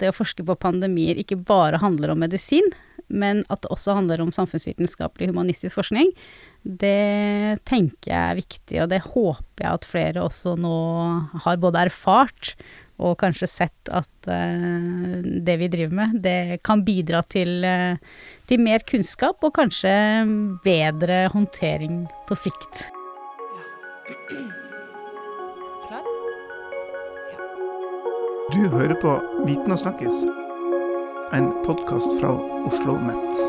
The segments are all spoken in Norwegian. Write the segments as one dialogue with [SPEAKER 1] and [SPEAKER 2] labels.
[SPEAKER 1] det å forske på pandemier ikke bare handler om medisin, men at det også handler om samfunnsvitenskapelig humanistisk forskning, det tenker jeg er viktig, og det håper jeg at flere også nå har både erfart og kanskje sett at uh, det vi driver med, det kan bidra til, uh, til mer kunnskap og kanskje bedre håndtering på sikt.
[SPEAKER 2] Du hører på Viten og snakkes, en podkast fra Oslo OsloMet.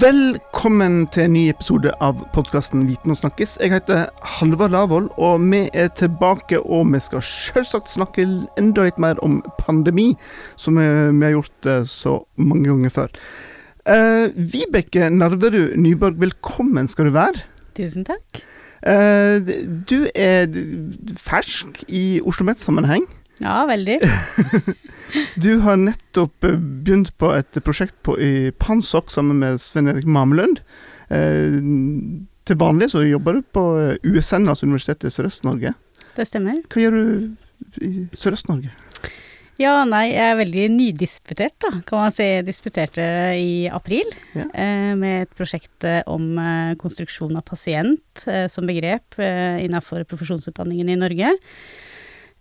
[SPEAKER 2] Velkommen til en ny episode av podkasten Viten og snakkes. Jeg heter Halvard Lavoll, og vi er tilbake. Og vi skal selvsagt snakke enda litt mer om pandemi, som vi, har gjort uh, så mange ganger før. Uh, Vibeke Narverud Nyborg, velkommen skal du være.
[SPEAKER 1] Tusen takk.
[SPEAKER 2] Uh, du er fersk i Oslo Met-sammenheng.
[SPEAKER 1] Ja, veldig.
[SPEAKER 2] du har nettopp eh, begynt på et prosjekt på, i Pansok sammen med Sven Erik Mamelund. Uh, til vanlig så jobber du på USN, altså Universitetet i Sørøst-Norge.
[SPEAKER 1] Det stemmer.
[SPEAKER 2] Hva gjør du i Sørøst-Norge?
[SPEAKER 1] Ja, nei, jeg er veldig nydisputert, da, kan man si. Disputerte i april ja. eh, med et prosjekt eh, om eh, konstruksjon av pasient eh, som begrep innenfor profesjonsutdanningen i Norge.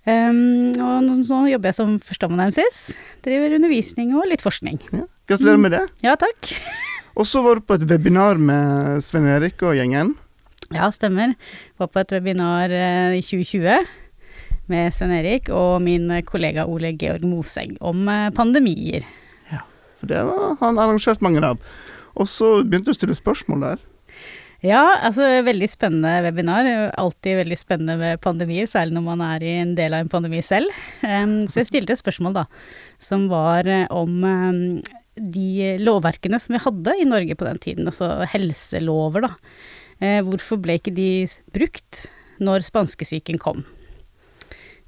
[SPEAKER 1] Um, og så jobber jeg som førsteamanuensis. Driver undervisning og litt forskning.
[SPEAKER 2] Ja. Gratulerer med det.
[SPEAKER 1] Ja, takk.
[SPEAKER 2] og så var du på et webinar med Svein Erik og gjengen.
[SPEAKER 1] Ja, stemmer. Var på et webinar i 2020 med Svein Erik og min kollega Ole Georg Moseng om eh, pandemier.
[SPEAKER 2] Ja, for det har han arrangert mange av. Og så begynte du å stille spørsmål der.
[SPEAKER 1] Ja, altså veldig spennende webinar. Alltid veldig spennende med pandemier, særlig når man er i en del av en pandemi selv. Så jeg stilte et spørsmål, da, som var eh, om um, de lovverkene som vi hadde i Norge på den tiden, altså helselover, da. Hvorfor ble ikke de brukt når spanskesyken kom?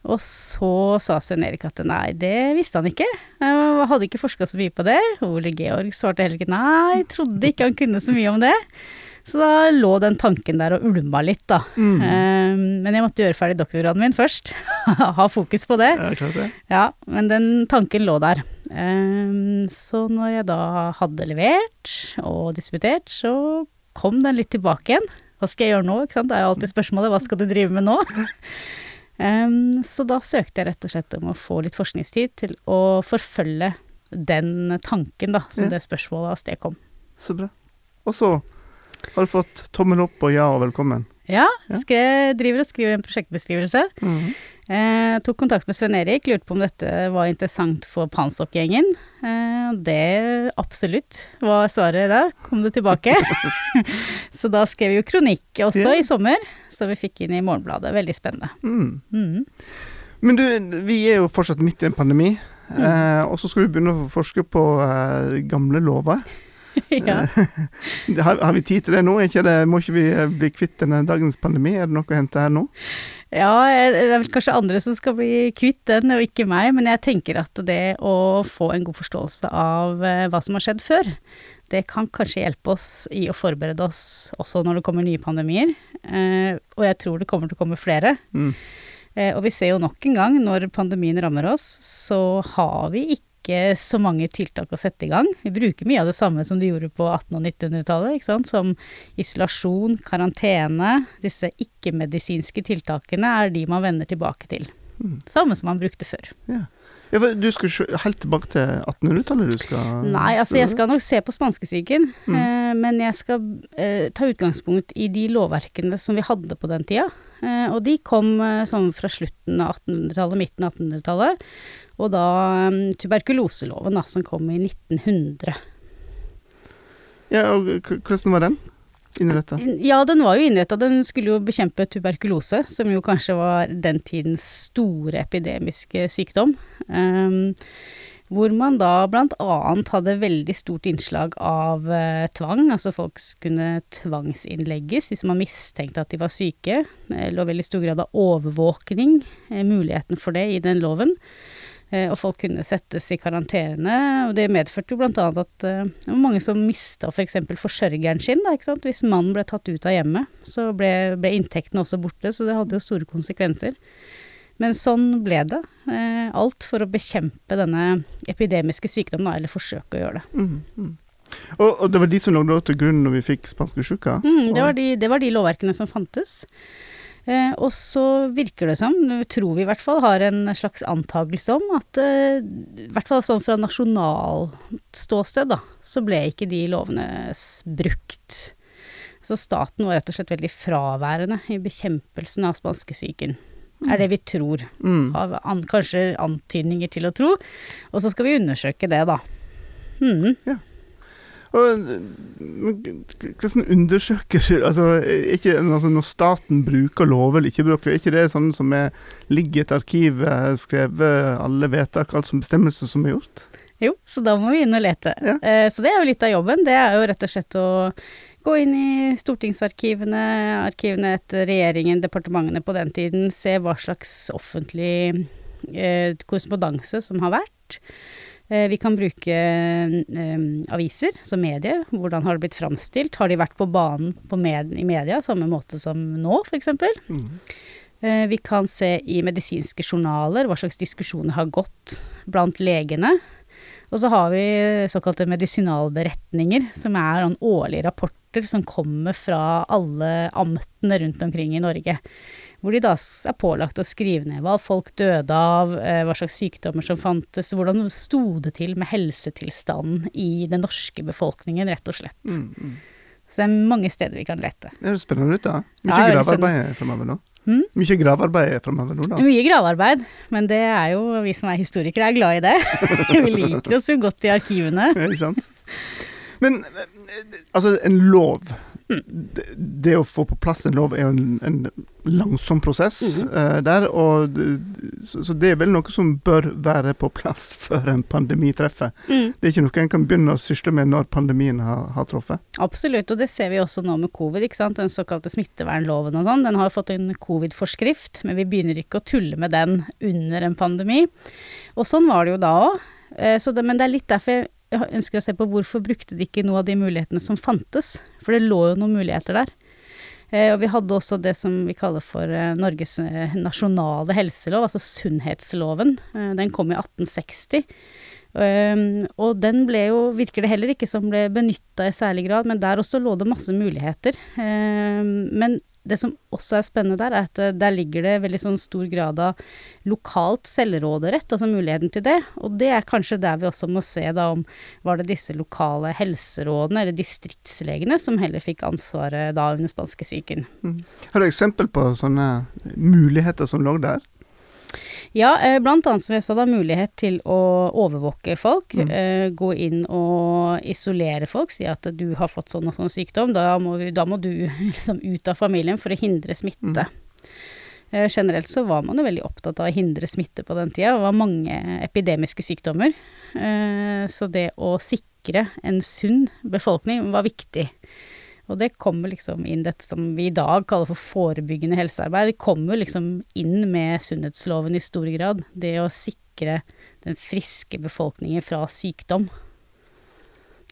[SPEAKER 1] Og så sa Svein Erik at nei, det visste han ikke. Jeg hadde ikke forska så mye på det. Ole Georg svarte heller ikke nei, trodde ikke han kunne så mye om det. Så da lå den tanken der og ulma litt, da. Mm. Um, men jeg måtte gjøre ferdig doktorgraden min først. ha fokus på det.
[SPEAKER 2] Ja, klart det.
[SPEAKER 1] Ja, men den tanken lå der. Um, så når jeg da hadde levert og disputert, så kom den litt tilbake igjen. Hva skal jeg gjøre nå? Ikke sant? Det er jo alltid spørsmålet hva skal du drive med nå? Så da søkte jeg rett og slett om å få litt forskningstid til å forfølge den tanken, da, som ja. det spørsmålet avstedkom.
[SPEAKER 2] Så bra. Og så har du fått tommel opp og ja og velkommen.
[SPEAKER 1] Ja, skrev, driver og skriver en prosjektbeskrivelse. Mm -hmm. eh, tok kontakt med Svein Erik, lurte på om dette var interessant for Pansok-gjengen. Eh, det absolutt var svaret da, kom det tilbake. så da skrev vi jo kronikk også yeah. i sommer, så vi fikk inn i Morgenbladet. Veldig spennende. Mm. Mm.
[SPEAKER 2] Men du, vi er jo fortsatt midt i en pandemi, mm. eh, og så skal du begynne å forske på eh, gamle lover. ja. har, har, vi tid til det nå? Ikke det, må ikke vi eh, bli kvitt denne dagens pandemi? Er det noe å hente her nå?
[SPEAKER 1] Ja, det er vel kanskje andre som skal bli kvitt den, og ikke meg. Men jeg tenker at det å få en god forståelse av eh, hva som har skjedd før, det kan kanskje hjelpe oss i å forberede oss også når det kommer nye pandemier. Eh, og jeg tror det kommer til å komme flere. Mm. og vi ser jo nok en gang, når pandemien rammer oss, så har vi ikke ikke så mange tiltak å sette i gang. Vi bruker mye av det samme som de gjorde på 1800- og 1900-tallet, som isolasjon, karantene. Disse ikke-medisinske tiltakene er de man vender tilbake til. Mm. Samme som man brukte før.
[SPEAKER 2] Ja. Ja, du skal helt tilbake til 1800-tallet du skal
[SPEAKER 1] Nei, altså jeg skal nok se på spanskesyken. Mm. Eh, men jeg skal eh, ta utgangspunkt i de lovverkene som vi hadde på den tida. Eh, og de kom sånn fra slutten av 1800-tallet, midten av 1800-tallet. Og da tuberkuloseloven, da, som kom i 1900.
[SPEAKER 2] Ja, og hvordan var den innretta?
[SPEAKER 1] Ja, den var jo innretta. Den skulle jo bekjempe tuberkulose, som jo kanskje var den tidens store epidemiske sykdom. Um, hvor man da blant annet hadde veldig stort innslag av uh, tvang, altså folk kunne tvangsinnlegges hvis man mistenkte at de var syke. Det lå veldig stor grad av overvåkning, eh, muligheten for det, i den loven. Eh, og folk kunne settes i karantene. Og det medførte jo blant annet at uh, det var mange som mista f.eks. For forsørgeren sin. Da, ikke sant? Hvis mannen ble tatt ut av hjemmet, så ble, ble inntektene også borte, så det hadde jo store konsekvenser. Men sånn ble det. Eh, alt for å bekjempe denne epidemiske sykdommen, eller forsøke å gjøre det.
[SPEAKER 2] Mm, mm. Og, og, det var de som lå til grunn når vi fikk spanskesjuka?
[SPEAKER 1] Mm, det, var de, det var de lovverkene som fantes. Eh, og så virker det som, tror vi i hvert fall, har en slags antakelse om at eh, i hvert fall sånn fra nasjonalståsted, da, så ble ikke de lovene brukt. Så staten var rett og slett veldig fraværende i bekjempelsen av spanskesyken. Er det vi tror.
[SPEAKER 2] Mm.
[SPEAKER 1] Har an, kanskje antydninger til å tro. Og så skal vi undersøke det, da. Mm.
[SPEAKER 2] Og hvordan undersøker altså, ikke, altså Når staten bruker lover eller ikke bruker, er ikke det sånn som er, ligger i et arkiv, eh, skrevet alle vedtak, alt som bestemmelser som er gjort?
[SPEAKER 1] Jo, så da må vi inn og lete.
[SPEAKER 2] Ja.
[SPEAKER 1] Eh, så det er jo litt av jobben. Det er jo rett og slett å gå inn i stortingsarkivene, arkivene etter regjeringen, departementene på den tiden, se hva slags offentlig eh, korrespondanse som har vært. Eh, vi kan bruke eh, aviser som medie. Hvordan har det blitt framstilt? Har de vært på banen på med, i media samme måte som nå, f.eks.?
[SPEAKER 2] Mm.
[SPEAKER 1] Eh, vi kan se i medisinske journaler hva slags diskusjoner har gått blant legene. Og så har vi såkalte medisinalberetninger, som er sånn årlige rapporter som kommer fra alle amtene rundt omkring i Norge. Hvor de da er pålagt å skrive ned hva folk døde av, eh, hva slags sykdommer som fantes, hvordan sto det til med helsetilstanden i den norske befolkningen, rett og slett.
[SPEAKER 2] Mm, mm.
[SPEAKER 1] Så det er mange steder vi kan lete.
[SPEAKER 2] Det høres spennende ut, da. Mye
[SPEAKER 1] Ja,
[SPEAKER 2] gravearbeid fremover nå.
[SPEAKER 1] Hmm?
[SPEAKER 2] Mye gravearbeid fremover nå, da.
[SPEAKER 1] Mye gravearbeid, men det er jo vi som er historikere er glad i det. vi liker oss jo godt i arkivene.
[SPEAKER 2] Ikke sant? Men eh, altså, en lov det, det å få på plass en lov er jo en, en langsom prosess eh, der, og så, så det er vel noe som bør være på plass før en pandemi treffer.
[SPEAKER 1] Mm.
[SPEAKER 2] Det er ikke noe en kan begynne å sysle med når pandemien har, har truffet.
[SPEAKER 1] Absolutt, og det ser vi også nå med covid, ikke sant. Den såkalte smittevernloven og sånn. Den har fått en covid-forskrift, men vi begynner ikke å tulle med den under en pandemi. Og sånn var det jo da òg. Men det er litt derfor jeg ønsker å se på hvorfor brukte de ikke noe av de mulighetene som fantes. For det lå jo noen muligheter der. Eh, og vi hadde også det som vi kaller for eh, Norges eh, nasjonale helselov, altså sunnhetsloven. Den kom i 1860. Um, og den ble jo, virker det heller ikke som ble benytta i særlig grad, men der også lå det masse muligheter. Um, men det som også er spennende der, er at eh, der ligger det veldig sånn stor grad av lokalt selvråderett, altså muligheten til det. Og det er kanskje der vi også må se da om var det disse lokale helserådene, eller distriktslegene, som heller fikk ansvaret da under spanskesyken.
[SPEAKER 2] Har du eksempel på sånne muligheter som lå der?
[SPEAKER 1] Ja, eh, blant annet som jeg sa da, mulighet til å overvåke folk.
[SPEAKER 2] Mm.
[SPEAKER 1] Eh, gå inn og isolere folk. Si at du har fått sånn og sånn sykdom. Da må, vi, da må du liksom ut av familien for å hindre smitte. Eh, generelt så var man jo veldig opptatt av å hindre smitte på den tida. Det var mange epidemiske sykdommer. Så det å sikre en sunn befolkning var viktig. Og det kommer liksom inn dette som vi i dag kaller for forebyggende helsearbeid. Det kommer liksom inn med sunnhetsloven i stor grad. Det å sikre den friske befolkningen fra sykdom.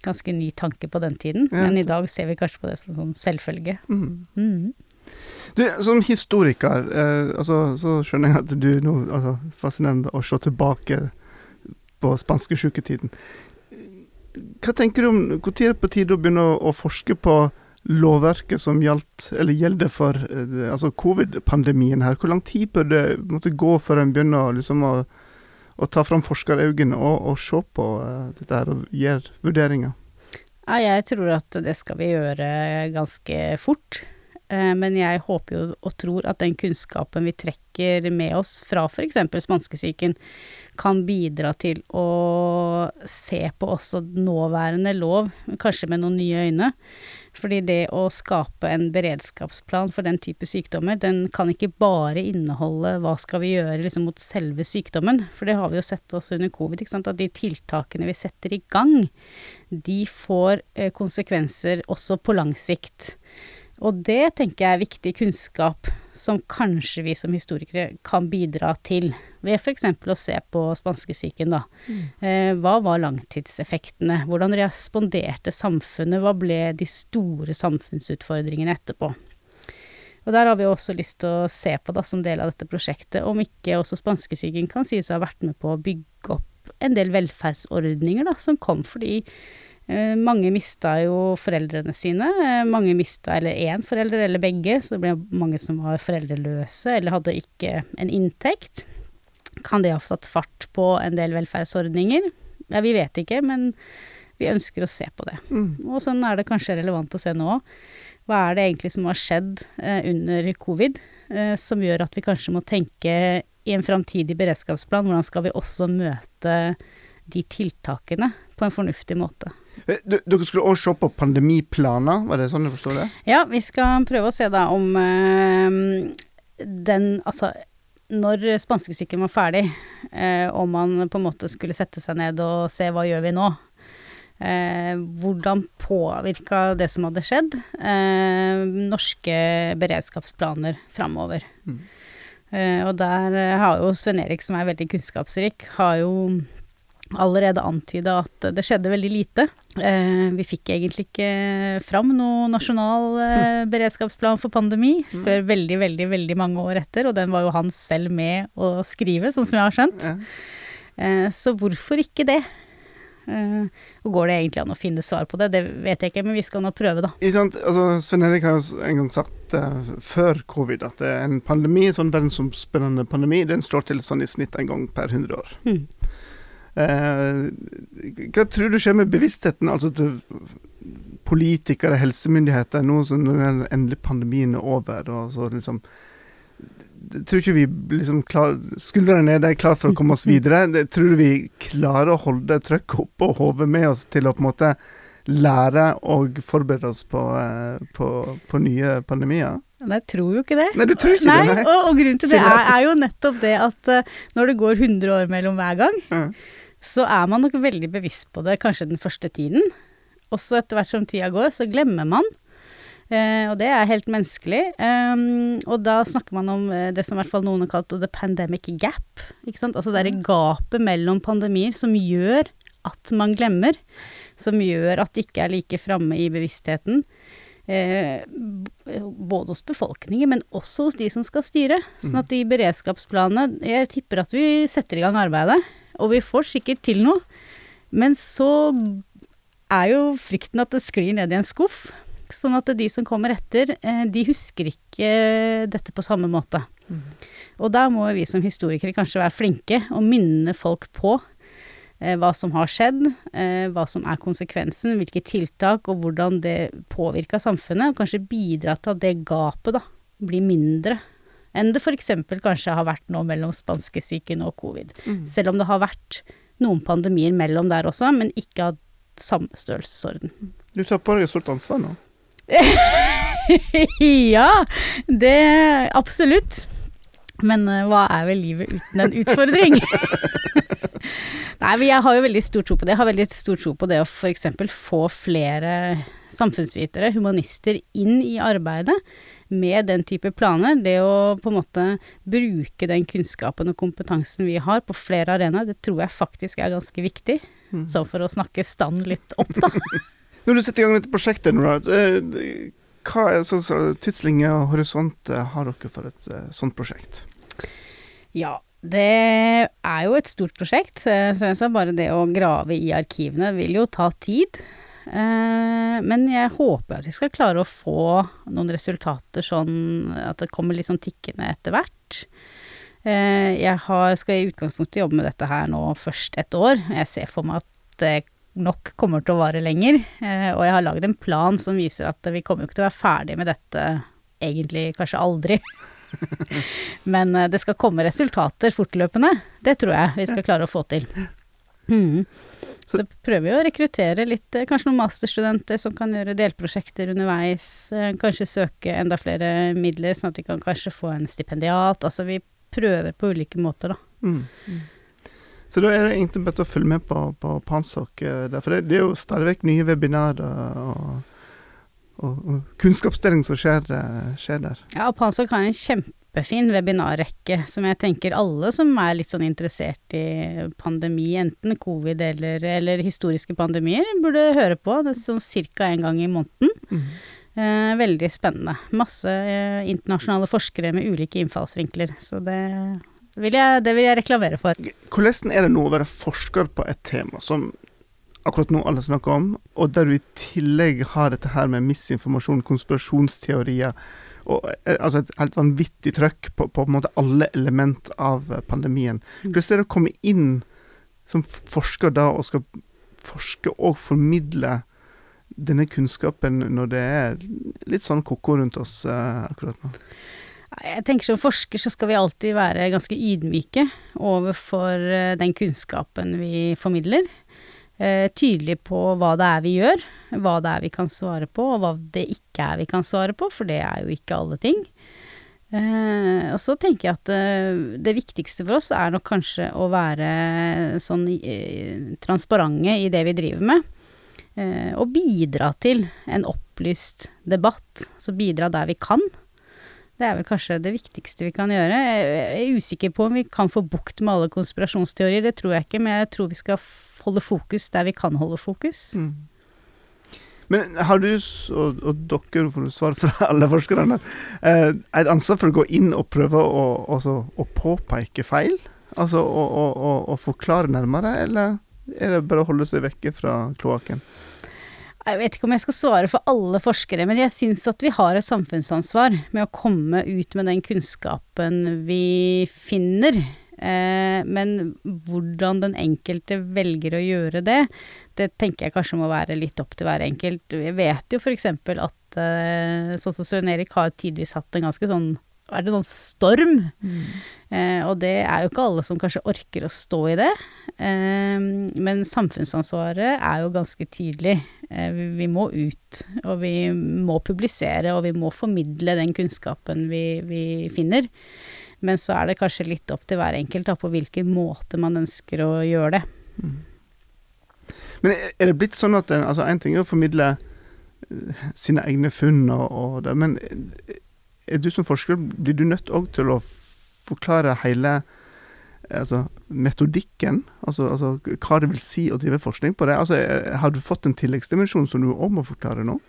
[SPEAKER 1] Ganske ny tanke på den tiden, men i dag ser vi kanskje på det som sånn selvfølge.
[SPEAKER 2] Mm.
[SPEAKER 1] mm.
[SPEAKER 2] Du, som historiker, eh, altså, så skjønner jeg at du nå altså, Fascinerende å se tilbake på spanskesjuketiden. Hva tenker du om Når er det på tide å begynne å, å forske på lovverket som gjaldt, eller gjelder for eh, altså covid-pandemien her? Hvor lang tid bør det måtte gå før en begynner liksom, å, å ta fram forskerøynene og, og se på eh, dette her og gjøre vurderinger?
[SPEAKER 1] Jeg tror at det skal vi gjøre ganske fort. Eh, Men jeg håper jo og tror at den kunnskapen vi trekker med oss fra f.eks. spanskesyken, kan bidra til å se på også nåværende lov, kanskje med noen nye øyne. Fordi det å skape en beredskapsplan for den type sykdommer, den kan ikke bare inneholde hva skal vi gjøre liksom mot selve sykdommen, for det har vi jo sett også under covid, at de tiltakene vi setter i gang, de får eh, konsekvenser også på lang sikt. Og det tenker jeg er viktig kunnskap som kanskje vi som historikere kan bidra til, ved f.eks. å se på spanskesyken, da. Eh, hva var langtidseffektene? Hvordan responderte samfunnet? Hva ble de store samfunnsutfordringene etterpå? Og der har vi også lyst til å se på, da, som del av dette prosjektet, om ikke også spanskesyken kan sies å ha vært med på å bygge opp en del velferdsordninger, da, som kom fordi mange mista jo foreldrene sine. Eh, mange mista eller én forelder eller begge, så det ble mange som var foreldreløse eller hadde ikke en inntekt. Kan det ha satt fart på en del velferdsordninger? Ja, vi vet ikke, men vi ønsker å se på det.
[SPEAKER 2] Mm.
[SPEAKER 1] Og sånn er det kanskje relevant å se nå. Hva er det egentlig som har skjedd eh, under covid, eh, som gjør at vi kanskje må tenke i en framtidig beredskapsplan, hvordan skal vi også møte de tiltakene på en fornuftig måte.
[SPEAKER 2] Eh, Dere skulle også se på pandemiplaner, var det sånn jeg forstår det?
[SPEAKER 1] Ja, vi skal prøve å se da om øh, den Altså, når spanskesyken var ferdig, øh, om man på en måte skulle sette seg ned og se hva gjør vi nå. Eh, hvordan påvirka det som hadde skjedd, eh, norske beredskapsplaner framover.
[SPEAKER 2] Mm.
[SPEAKER 1] Eh, og der eh, har jo Sven Erik, som er veldig kunnskapsrik, har jo allerede antyda at det skjedde veldig lite. Eh, vi fikk egentlig ikke fram noen nasjonal eh, beredskapsplan for pandemi før veldig, veldig, veldig mange år etter, og den var jo han selv med å skrive, sånn som jeg har skjønt. Eh, så hvorfor ikke det? Eh, og går det egentlig an å finne svar på det? Det vet jeg ikke, men vi skal nå prøve, da.
[SPEAKER 2] Altså, Svein Erik har jo en gang sagt uh, før covid at er en pandemi, sånn verdensomspennende pandemi, den slår til sånn i snitt en gang per 100 år.
[SPEAKER 1] Mm.
[SPEAKER 2] Eh, hva tror du skjer med bevisstheten altså til politikere, helsemyndigheter, nå som endelig pandemien er over, og så liksom tror ikke vi liksom klar, skuldrene nede er klare for å komme oss videre. Tror vi klarer å holde trøkket oppe og hodet med oss til å på en måte lære og forberede oss på, eh, på, på nye pandemier.
[SPEAKER 1] Men jeg tror jo ikke det.
[SPEAKER 2] Nei, du tror ikke
[SPEAKER 1] Nei,
[SPEAKER 2] det? Nei.
[SPEAKER 1] og, og grunnen til det er, er jo nettopp det at eh, når det går 100 år mellom hver gang. Så er man nok veldig bevisst på det kanskje den første tiden. Og så etter hvert som tida går, så glemmer man. Eh, og det er helt menneskelig. Um, og da snakker man om eh, det som i hvert fall noen har kalt the pandemic gap. Ikke sant? Altså det er gapet mellom pandemier som gjør at man glemmer. Som gjør at det ikke er like framme i bevisstheten. Eh, både hos befolkningen, men også hos de som skal styre. Sånn at de beredskapsplanene Jeg tipper at vi setter i gang arbeidet, og vi får sikkert til noe. Men så er jo frykten at det sklir ned i en skuff. Sånn at de som kommer etter, eh, de husker ikke dette på samme måte. Og da må vi som historikere kanskje være flinke og minne folk på eh, hva som har skjedd, eh, hva som er konsekvensen, hvilke tiltak og hvordan det påvirka samfunnet, og kanskje bidra til at det gapet da blir mindre enn det f.eks. kanskje har vært nå mellom spanskesyken og covid. Selv om det har vært noen pandemier mellom der også, men ikke av samme størrelsesorden.
[SPEAKER 2] Du tar på deg et stort ansvar nå.
[SPEAKER 1] ja, det absolutt. Men eh, hva er vel livet uten en utfordring? Nei, men jeg har jo veldig stor tro på det. Jeg har veldig stor tro på det å f.eks. få flere samfunnsvitere, humanister, inn i arbeidet med den type planer. Det å på en måte bruke den kunnskapen og kompetansen vi har på flere arenaer, det tror jeg faktisk er ganske viktig. Sånn for å snakke stand litt opp, da.
[SPEAKER 2] Når du setter i gang dette prosjektet, Nora, eh, hva er så, så tidslinje og horisont eh, har dere for et eh, sånt prosjekt?
[SPEAKER 1] Ja, det er jo et stort prosjekt. Så jeg sa bare det å grave i arkivene vil jo ta tid. Eh, Men jeg håper at vi skal klare å få noen resultater sånn at det kommer litt sånn tikkende etter hvert. Eh, Jeg har, skal i utgangspunktet jobbe med dette her nå først et år. Jeg ser for meg at det nok kommer til å vare lenger. eh, Og jeg har lagd en plan som viser at vi kommer jo ikke til å være ferdig med dette egentlig kanskje aldri. Men det skal komme resultater fortløpende. Det tror jeg vi skal klare å få til. Mm. Så prøver vi å rekruttere litt, eh, kanskje noen masterstudenter som kan gjøre delprosjekter underveis. eh, Kanskje søke enda flere midler, sånn at vi kan kanskje få en stipendiat. Altså vi prøver på ulike måter, da.
[SPEAKER 2] Mm. Så da er det egentlig bare å følge med på, på Pansok. eh, For det, det er jo stadig vekk nye webinarer og, og, og kunnskapsdeling som skjer, skjer der.
[SPEAKER 1] Ja, og Pansok har en kjempefin webinarrekke som jeg tenker alle som er litt sånn interessert i pandemi, enten covid eller, eller historiske pandemier, burde høre på. Det er sånn cirka en gang i måneden.
[SPEAKER 2] Mm.
[SPEAKER 1] Eh, veldig spennende. Masse eh, internasjonale forskere med ulike innfallsvinkler. Så det vil, jeg, det vil jeg reklamere for.
[SPEAKER 2] Hvordan er det nå å være forsker på et tema som akkurat nå alle snakker om, og der du i tillegg har dette her med misinformasjon, konspirasjonsteorier, og eh, altså et helt vanvittig trøkk på, på, på alle element av pandemien.
[SPEAKER 1] Mm.
[SPEAKER 2] Hvordan er det å komme inn som forsker da, og skal forske og formidle denne kunnskapen når det er litt sånn ko-ko rundt oss uh, akkurat nå?
[SPEAKER 1] Jeg tenker Som forsker så skal vi alltid være ganske ydmyke overfor eh, den kunnskapen vi formidler. Eh, tydelig på hva det er vi gjør, hva det er vi kan svare på, og hva det ikke er vi kan svare på, for det er jo ikke alle ting. Eh, og så tenker jeg at eh, det viktigste for oss er nok kanskje å være sånn transparente i det vi driver med. Og bidra til en opplyst debatt. Så bidra der vi kan. Det er vel kanskje det viktigste vi kan gjøre. Jeg er usikker på om vi kan få bukt med alle konspirasjonsteorier, det tror jeg ikke, men jeg tror vi skal holde fokus der vi kan holde fokus.
[SPEAKER 2] Mm. Men har du, og, og dere får svare fra alle forskerne, eh, et ansvar for å gå inn og prøve å, også, å påpeke feil? Altså å, å, å forklare nærmere, eller er det bare å holde seg vekke fra kloakken?
[SPEAKER 1] Jeg vet ikke om jeg skal svare for alle forskere, men jeg syns at vi har et samfunnsansvar med å komme ut med den kunnskapen vi finner. Eh, men hvordan den enkelte velger å gjøre det, det tenker jeg kanskje må være litt opp til hver enkelt. Jeg vet jo f.eks. at eh, sånn som Svein Erik har tidvis hatt en ganske sånn er det noen storm? Mm. Eh, og det er jo ikke alle som kanskje orker å stå i det. Eh, men samfunnsansvaret er jo ganske tydelig. Eh, vi, vi, må ut, og vi må publisere, og vi må formidle den kunnskapen vi, vi, finner. Men så er det kanskje litt opp til hver enkelt da, på hvilken måte man ønsker å gjøre det. Mm.
[SPEAKER 2] Men er det blitt sånn at altså En ting er å formidle sine egne funn og, og det, men er du som forsker, blir du nødt òg til å forklare hele altså, metodikken? Altså, altså, hva det vil si å drive forskning på det? Altså, har du fått en tilleggsdimensjon som du òg må forklare nå?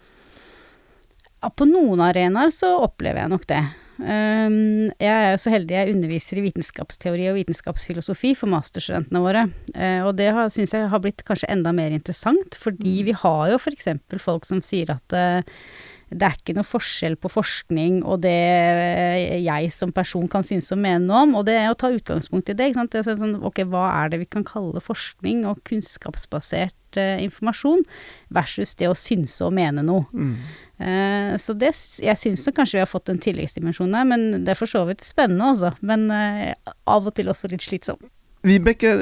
[SPEAKER 1] Ja, på noen arenaer så opplever jeg nok det. Um, jeg er så heldig jeg underviser i vitenskapsteori og vitenskapsfilosofi for masterstudentene våre. Uh, og det syns jeg har blitt kanskje enda mer interessant, fordi mm. vi har jo f.eks. folk som sier at uh, det er ikke noe forskjell på forskning og det jeg som person kan synes og mene noe om, og det er å ta utgangspunkt i det. ikke sant? Det er sånn, ok, hva er det vi kan kalle forskning og kunnskapsbasert informasjon, versus det å synse og mene noe. Mm. Uh, så det, jeg syns kanskje vi har fått en tilleggsdimensjon der, men det er for så vidt spennende, altså. Men uh, av og til også litt slitsom.
[SPEAKER 2] Vibeke,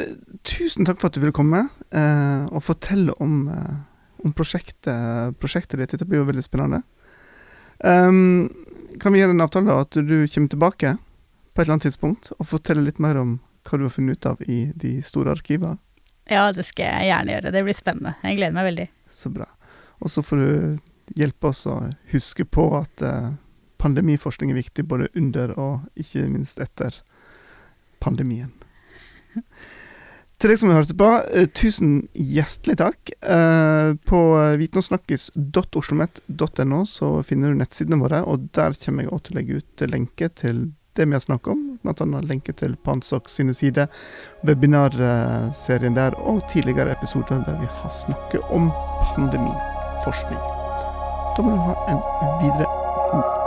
[SPEAKER 2] tusen takk for at du ville komme og fortelle om, om prosjektet, prosjektet ditt. Dette blir jo veldig spennende. Um, kan vi gjøre en avtale, da, at du kommer tilbake på et eller annet tidspunkt og forteller litt mer om hva du har funnet ut av i de store arkivene?
[SPEAKER 1] Ja, det skal jeg gjerne gjøre. Det blir spennende. Jeg gleder meg veldig.
[SPEAKER 2] Så bra. Og så får du hjelpe oss å huske på at uh, pandemiforskning er viktig både under og ikke minst etter pandemien. Til deg som hørte på, eh, tusen hjertelig takk. Eh, på vitensnakkis.oslomet.no så finner du nettsidene våre, og der kommer jeg også til å legge ut lenke til det vi har snakket om, bl.a. lenke til Pansok sine sider, webinarserien der, og tidligere episoder der vi har snakket om pandemiforskning. Da må du ha en videre god